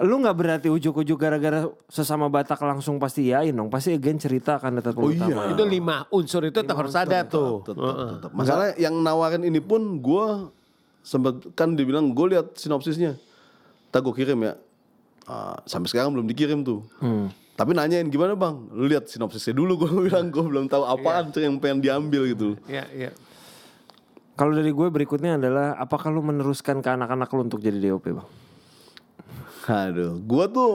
Lu nggak berarti ujuk-ujuk gara-gara sesama Batak langsung pasti yain dong. Pasti again cerita akan tetap Oh utama. iya. Itu lima unsur itu tetap harus ada tuh. Tetap, tetap. Masalah yang nawarin ini pun gue sempat kan dibilang gue lihat sinopsisnya. Tak gue kirim ya. Ah, sampai sekarang belum dikirim tuh. Tapi nanyain gimana bang? Lu lihat sinopsisnya dulu gue bilang gue belum tahu apaan tuh yang pengen diambil gitu. Iya, iya. Kalau dari gue berikutnya adalah apakah lu meneruskan ke anak-anak lu untuk jadi DOP bang? Aduh, gue tuh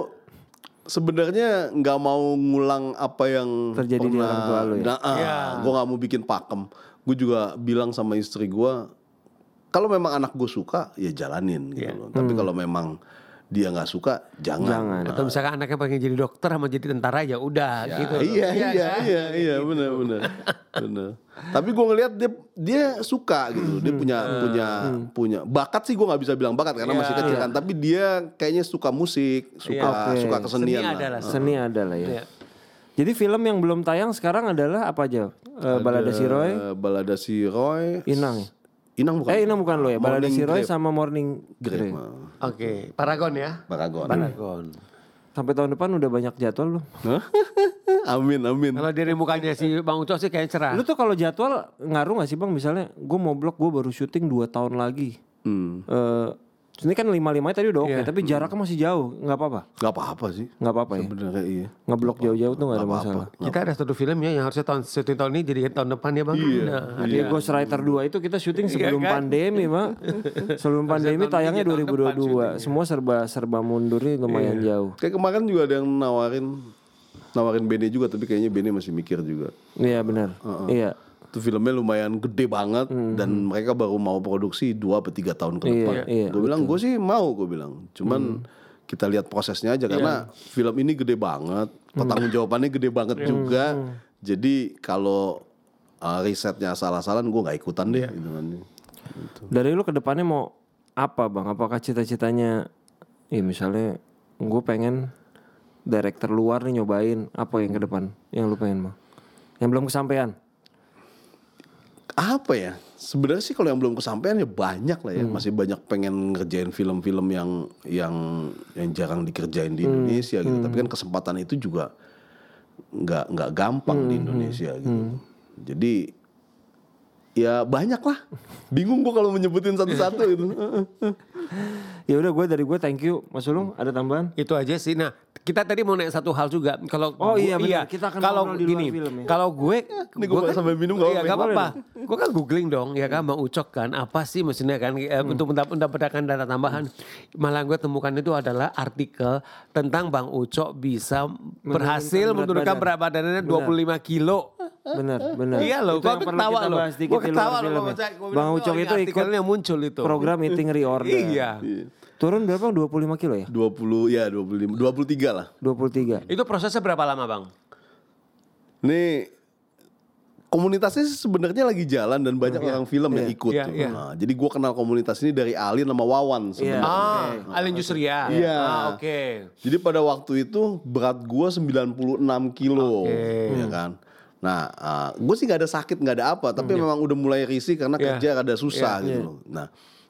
sebenarnya nggak mau ngulang apa yang Terjadi di orang tua lu ya? Nah, gue nggak mau bikin pakem. Gue juga bilang sama istri gue, kalau memang anak gue suka, ya jalanin gitu loh. Tapi kalau memang dia nggak suka, jangan. Jangan. Atau misalkan anaknya pengen jadi dokter sama jadi tentara ya udah gitu. Iya, iya, iya, iya, benar, benar, benar. Tapi gue ngelihat dia dia suka gitu, dia punya punya punya bakat sih gue nggak bisa bilang bakat karena masih kecil kan. Tapi dia kayaknya suka musik, suka Oke. suka kesenian Seni lah. adalah Seni ada lah ya. Iya. Jadi film yang belum tayang sekarang adalah apa aja? Eh, Balada si Roy, Eh, Balada si Roy, Inang. Inang bukan? Eh Inang bukan lo ya. Balada Morning si Roy Grape. sama Morning Grape. Grey. Oke, Paragon ya. Paragon. Paragon. Sampai tahun depan udah banyak jadwal? Hah? amin, amin. Kalau dari mukanya si Bang Ucok sih kayaknya cerah. Lu tuh kalau jadwal ngaruh gak sih bang? Misalnya gue mau blok gue baru syuting 2 tahun lagi. Hmm. Eh ini kan lima lima tadi udah oke, tapi jaraknya masih jauh, nggak apa-apa, Gak apa-apa sih. nggak apa-apa ya. Sebenarnya iya. Ngeblok jauh-jauh tuh nggak ada Nggak masalah. Kita ada satu film ya yang harusnya tahun syuting tahun ini jadi tahun depan ya Bang. Nah, Di Ghost Rider 2 itu kita syuting sebelum kan? pandemi, Mak. Sebelum pandemi tayangnya ini, tahun depan 2022. Semua serba serba mundur nih lumayan jauh. Kayak kemarin juga ada yang nawarin nawarin Bene juga tapi kayaknya Bene masih mikir juga. Iya benar. Iya. Itu filmnya lumayan gede banget dan mereka baru mau produksi 2 atau 3 tahun ke depan. iya, gue bilang gue sih mau gue bilang. Cuman kita lihat prosesnya aja karena film ini gede banget, pertanggung jawabannya gede banget juga. Jadi kalau uh, risetnya salah-salah gue nggak ikutan deh gitu kan. Dari lu ke depannya mau apa, Bang? Apakah cita-citanya ya misalnya gue pengen director luar nih nyobain apa yang ke depan yang lu pengen, Bang? Yang belum kesampaian. Apa ya? Sebenarnya sih kalau yang belum kesampaian ya banyak lah ya. Masih banyak pengen ngerjain film-film yang yang yang jarang dikerjain di Indonesia gitu. Tapi kan kesempatan itu juga nggak nggak gampang di Indonesia gitu. Jadi ya banyak lah. Bingung gua kalau menyebutin satu-satu itu. Ya udah gue dari gue thank you, Mas Ulung. Ada tambahan? Itu aja sih. Nah, kita tadi mau nanya satu hal juga. Kalau Oh gua- iya, benar. Kita akan kalau di gini, film ya. kalau gue Ini gua gue sambil minum nggak iya, apa-apa. nggak apa-apa. Gue kan googling dong, ya kan Bang Ucok kan apa sih maksudnya kan eh, Hmm. untuk mendap- mendapatkan data tambahan. Malah gue temukan itu adalah artikel tentang Bang Ucok bisa berhasil berat menurunkan badan. berat badannya 25 kilo. Bener, bener. Iya loh, gue ketawa loh. Gue ketawa loh. ya. Bang oh, Ucok ini itu ikut artikelnya muncul itu. program eating reorder. Iya. Turun berapa? 25 kilo ya? 20 ya 25 23 lah 23. Itu prosesnya berapa lama Bang? Nih komunitasnya sebenarnya lagi jalan dan banyak orang film yang ikut. Iya, tuh. iya. Nah, jadi gua kenal komunitas ini dari Alin sama Wawan sebenarnya. Ah, Alin Jusria. Iya. Ah, oke. Jadi pada waktu itu berat gua 96 kilo, ya kan. Nah, uh, gue sih nggak ada sakit, nggak ada apa, tapi memang udah mulai risih karena Iya. kerja rada susah gitu loh. Nah,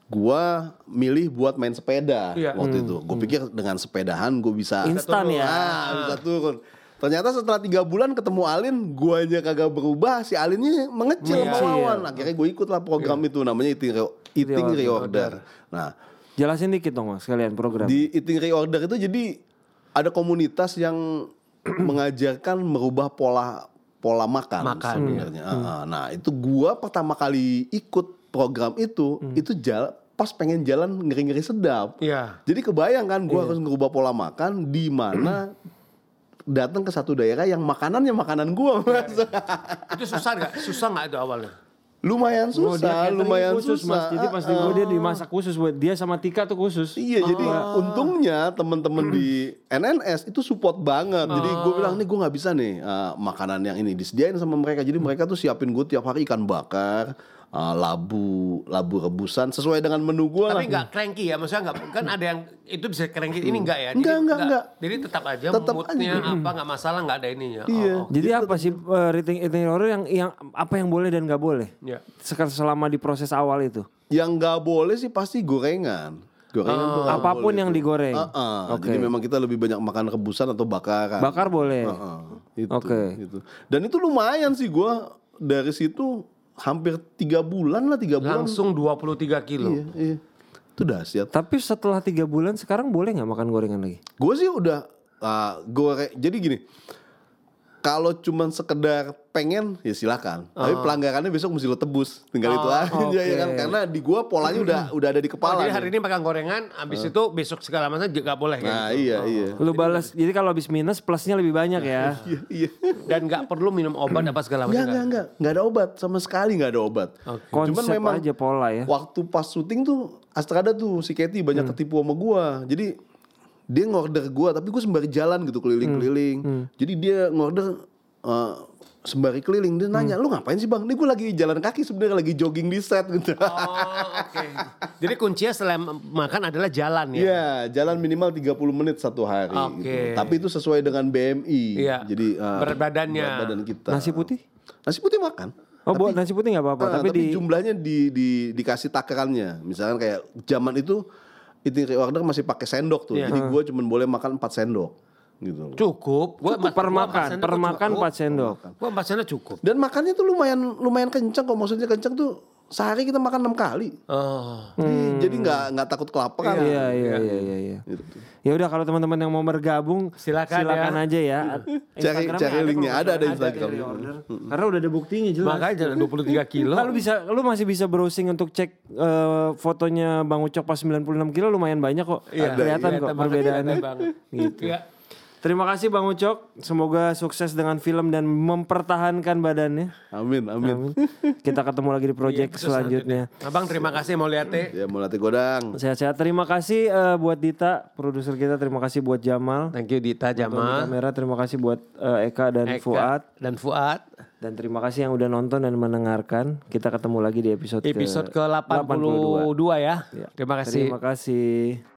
gua milih buat main sepeda Iya. waktu itu. Gue pikir dengan sepedahan gue bisa Instan ya. Ah, bisa turun. Ternyata setelah tiga bulan ketemu Alin, guanya kagak berubah, si Alinnya mengecil Mengecil. Wawan. Akhirnya gue ikut lah program itu namanya Eating, Re- Eating Reorder. Nah, Jelasin dikit dong mas sekalian program. Di eating reorder itu jadi ada komunitas yang mengajarkan merubah pola pola makan, Makan, sebenarnya. Ah, ah. Nah itu gua pertama kali ikut program itu itu jalan pas pengen jalan ngeri-ngeri sedap. Iya. Jadi kebayang kan gua harus merubah pola makan di mana datang ke satu daerah yang makanannya makanan gua mas. Itu susah nggak? Susah nggak itu awalnya? lumayan Oh, susah, catering lumayan khusus, susah. mas. Jadi pas di Ah, gua dia dimasak khusus buat dia sama Tika tuh khusus. Iya jadi untungnya teman-teman di NNS itu support banget. Jadi gue bilang nih gue nggak bisa nih uh, makanan yang ini disediain sama mereka. Jadi mereka tuh siapin gue tiap hari ikan bakar, uh, labu, labu rebusan sesuai dengan menu gue lah. Tapi nggak cranky ya, maksudnya nggak kan ada yang itu bisa cranky, ini enggak ya? Enggak, Jadi enggak, enggak. Jadi tetap aja Tetap moodnya apa nggak masalah nggak ada ininya. Iya. Oh, oh. Jadi apa sih uh, eating eating order yang yang apa yang boleh dan nggak boleh? Iya. Sekarang selama di proses awal itu. Yang nggak boleh sih pasti gorengan. Gorengan nggak Apa pun boleh yang digoreng. Uh-uh. Oke. Jadi memang kita lebih banyak makan rebusan atau bakaran. Bakar boleh. Heeh, itu, Oke. gitu. Dan itu lumayan sih gua dari situ hampir tiga bulan lah tiga bulan. Langsung 23 kilo. Iya, iya. Itu dahsyat. Tapi setelah tiga bulan sekarang boleh nggak makan gorengan lagi? Gue sih udah ah, goreng. Jadi gini, kalau cuman sekedar pengen ya silakan. Tapi pelanggarannya besok mesti lo tebus. Tinggal itu aja oke. ya kan. Karena di gua polanya udah udah ada di Oh, kepala. jadi nih. hari ini makan gorengan, habis itu besok segala macam juga boleh kan? Nah iya iya. Lu balas. Jadi kalau habis minus plusnya lebih banyak ya. Iya iya. Dan nggak perlu minum obat apa segala macam. Enggak enggak kan? enggak enggak ada obat sama sekali enggak ada obat. Konsep aja pola ya. waktu pas syuting tuh Astrada tuh si Katy banyak Hmm. ketipu sama gua. Jadi dia ngorder gua tapi gua sembari jalan gitu keliling-keliling. Hmm. Jadi dia ngorder eh, sembari keliling dia nanya, Hmm. "Lu ngapain sih, Bang?" Ini gua lagi jalan kaki sebenarnya lagi jogging di set gitu. Oh, oke. Jadi kuncinya setelah makan adalah jalan ya. Iya, jalan minimal 30 menit satu hari Oke. gitu. Tapi itu sesuai dengan BMI. Iya. Jadi eh, Berat badannya. berat badan kita. Nasi putih? Nasi putih makan. Oh buat nasi putih nggak apa-apa. Ah, tapi, di jumlahnya di, di dikasih takarannya. Misalkan kayak zaman itu eating reorder masih pakai sendok tuh. Iya. Jadi gue cuma boleh makan 4 sendok gitu. Cukup. Gua cukup per makan, per makan 4 sendok. Gua empat sendok cukup. Dan makannya tuh lumayan lumayan kencang kok maksudnya kencang tuh sehari kita makan enam kali. Oh. Jadi- Jadi nggak nggak takut kelaparan. Iya iya iya iya. iya. Gitu. Ya udah kalau teman-teman yang mau bergabung Silakan silakan ya. aja ya. Cari Instagramnya cari kalau linknya ada ada. Instagram. Eating order. Karena udah ada buktinya jelas. Makanya jangan 23 kilo. Nah, lu bisa lu masih bisa browsing untuk cek eh, fotonya Bang Ucok pas 96 kilo lumayan banyak kok. Iya, kelihatan iya, kok perbedaannya. Gitu. Iya. Terima kasih Bang Ucok. Semoga sukses dengan film dan mempertahankan badannya. Amin amin. Amin. Kita ketemu lagi di project selanjutnya. Abang terima kasih mau lihat teh. Ya mau latih godang. Sehat-sehat. Terima kasih eh, buat Dita, produser kita. Terima kasih buat Jamal. Thank you Dita Di Jamal. kamera terima kasih buat eh, Eka dan Eka Fuad dan Fuad. dan terima kasih yang udah nonton dan mendengarkan. Kita ketemu lagi di episode, Episode ke ke-82 ya. Terima kasih. Terima kasih.